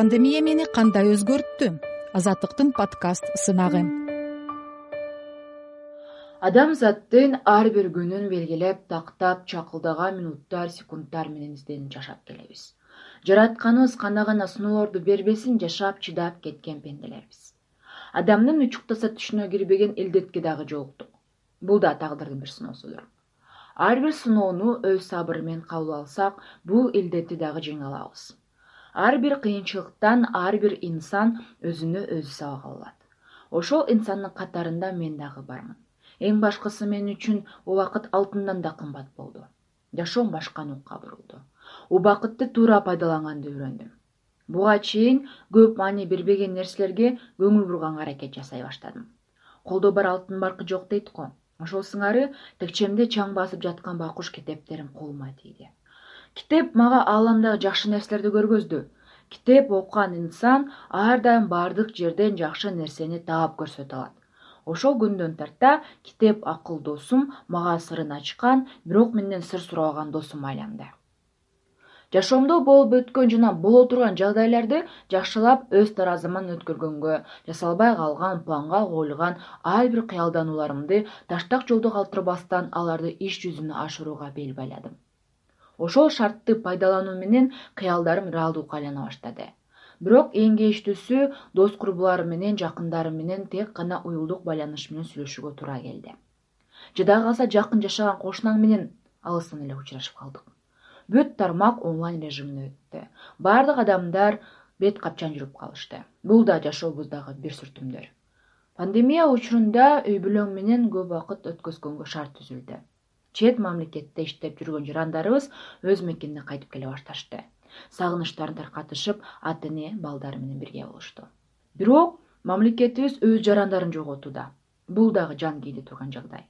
пандемия мени кандай өзгөрттү? Азаттыктын подкаст сынагы. Адамзаттын ар бир күнүн белгилеп тактап чакылдаган минуттар секунддар менен изденип жашап келебиз. Жаратканыбыз кандай гана сыноолорду бербесин жашап чыдап кеткен пенделербиз. Адамдын учуктаса түшүнө кирбеген илдетке дагы жолуктук. Бул да тагдырдын бир сыноосудур ар бир сыноону өз сабыр менен кабыл алсак бул илдетти дагы жеңе алабыз ар бир кыйынчылыктан ар бир инсан өзүнө өзү сабак ала алат. Ошол инсандын катарында мен дагы бармын. Эң башкысы мен үчүн убакыт алтындан да кымбат болду. Жашоом башка нукка бурулду. Убакытты туура пайдаланганды үйрөндүм. Буга чейин көп маани бербеген нерселерге көңүл бурганга аракет жасай баштадым. Колдо бар алтын баркы жок дейт го. Ошол сыңары текчемде чаң басып жаткан байкуш китептерим колума тийди китеп мага ааламдагы жакшы нерселерди көргөздү. Китеп окуган инсан ар дайым баардык жерден жакшы нерсени таап көрсөтө алат. Ошол күндөн тарта китеп акыл досум мага сырын ачкан бирок менден сыр сурабаган досума айланды. Жашоомдо болуп өткөн жана боло турган жагдайларды жакшылап өз таразыман өткөргөнгө жасалбай калган планга коюлган ар бир кыялданууларымды таштак жолдо калтырбастан аларды иш жүзүнө ашырууга бел байладым ошол шартты пайдалануу менен кыялдарым реалдуулукка айлана баштады. Бирок эң кейиштүүсү дос курбуларым менен жакындарым менен тек гана уюлдук байланыш менен сүйлөшүүгө туура келди. Жада калса жакын жашаган кошунаң менен алыстан эле учурашып калдык. Бүт тармак онлайн режимине өттү. Баардык адамдар бет капчан жүрүп калышты. Бул да жашообуздагы бир сүртүмдөр. Пандемия учурунда үй бүлөң менен көп убакыт өткөзгөнгө шарт түзүлдү чет мамлекетте иштеп жүргөн жарандарыбыз өз мекенине кайтып келе башташты. Сагынычтарын таркатышып ата эне балдары менен бирге болушту. Бирок мамлекетибиз өз жарандарын жоготууда. Бул дагы жан кийди турган жагдай.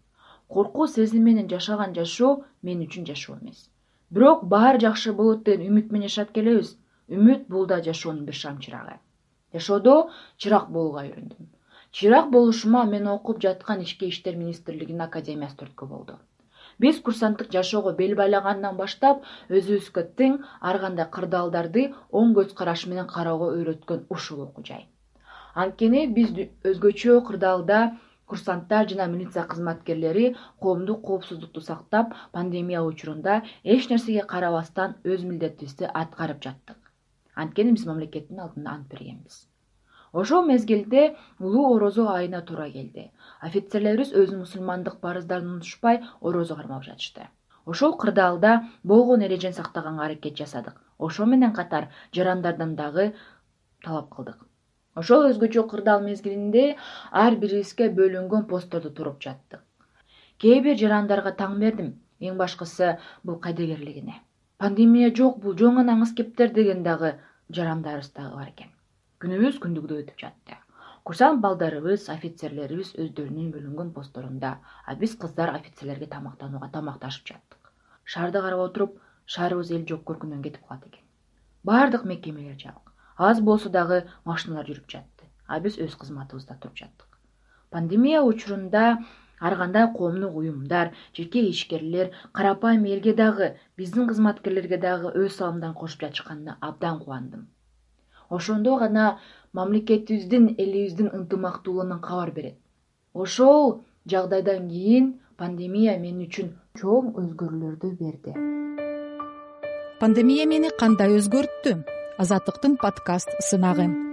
Коркуу сезими менен жашаган жашоо мен үчүн жашоо эмес. Бирок баары жакшы болот деген үмүт менен жашап келебиз. Үмүт бул да жашоонун бир шам чырагы жашоодо чырак болууга үйрөндүм. Чырак болушума мен окуп жаткан ички иштер министрлигинин академиясы түрткү болду биз курсанттык жашоого бел байлагандан баштап өзүбүзгө тең ар кандай кырдаалдарды оң көз караш менен кароого үйрөткөн ушул окуу жай. Анткени биз өзгөчө кырдаалда курсанттар жана милиция кызматкерлери коомдук коопсуздукту сактап пандемия учурунда эч нерсеге карабастан өз милдетибизди аткарып жаттык. Анткени биз мамлекеттин алдында ант бергенбиз ошол мезгилде улуу орозо айына туура келди. Офицерлерибиз өзүнүн мусулмандык парыздарын унутушпай орозо кармап жатышты. Ошол кырдаалда болгон эрежени сактаганга аракет жасадык. Ошо менен катар жарандардан дагы талап кылдык. Ошол өзгөчө кырдаал мезгилинде ар бирибизге бөлүнгөн посттордо туруп жаттык. Кээ бир жарандарга таң бердим. Эң башкысы бул кайдыгерлигине пандемия жок бул жөн гана аңыз кептер деген дагы жарандарыбыз дагы бар экен күнүбүз күндүгүдөй өтүп жатты. Курсант балдарыбыз офицерлерибиз өздөрүнүн бөлүнгөн постторунда а биз кыздар офицерлерге тамактанууга тамакташып жаттык. Шаарды карап отуруп шаарыбыз эл жок көркүнөн кетип калат экен. Баардык мекемелер жабык. Аз болсо дагы машиналар жүрүп жатты а биз өз кызматыбызда туруп жаттык. Пандемия учурунда ар кандай коомдук уюмдар жеке ишкерлер карапайым элге дагы биздин кызматкерлерге дагы өз салымдарын кошуп жатышканына абдан кубандым ошондо гана мамлекетибиздин элибиздин ынтымактуулугунан кабар берет. Ошол жагдайдан кийин пандемия мен үчүн чоң өзгөрүүлөрдү берди. Пандемия мени кандай өзгөрттү? Азаттыктын подкаст сынагы